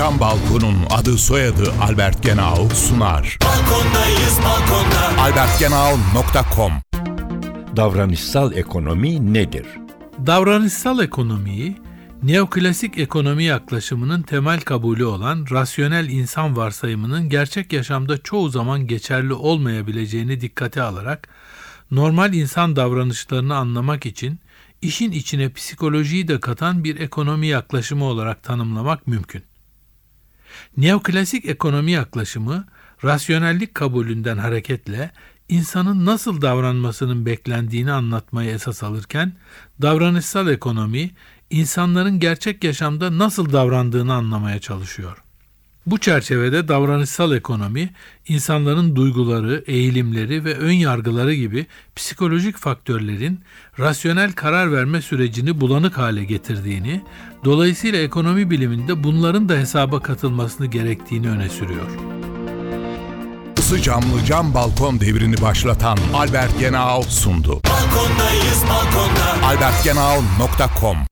Cam Balkon'un adı soyadı Albert Genau sunar. Balkondayız balkonda. albertgenau.com Davranışsal ekonomi nedir? Davranışsal ekonomiyi, neoklasik ekonomi yaklaşımının temel kabulü olan rasyonel insan varsayımının gerçek yaşamda çoğu zaman geçerli olmayabileceğini dikkate alarak normal insan davranışlarını anlamak için işin içine psikolojiyi de katan bir ekonomi yaklaşımı olarak tanımlamak mümkün. Neoklasik ekonomi yaklaşımı, rasyonellik kabulünden hareketle insanın nasıl davranmasının beklendiğini anlatmaya esas alırken, davranışsal ekonomi, insanların gerçek yaşamda nasıl davrandığını anlamaya çalışıyor. Bu çerçevede davranışsal ekonomi, insanların duyguları, eğilimleri ve ön yargıları gibi psikolojik faktörlerin rasyonel karar verme sürecini bulanık hale getirdiğini, dolayısıyla ekonomi biliminde bunların da hesaba katılmasını gerektiğini öne sürüyor. Isı camlı cam balkon devrini başlatan Albert Genau sundu. Balkondayız balkonda. albertgenau.com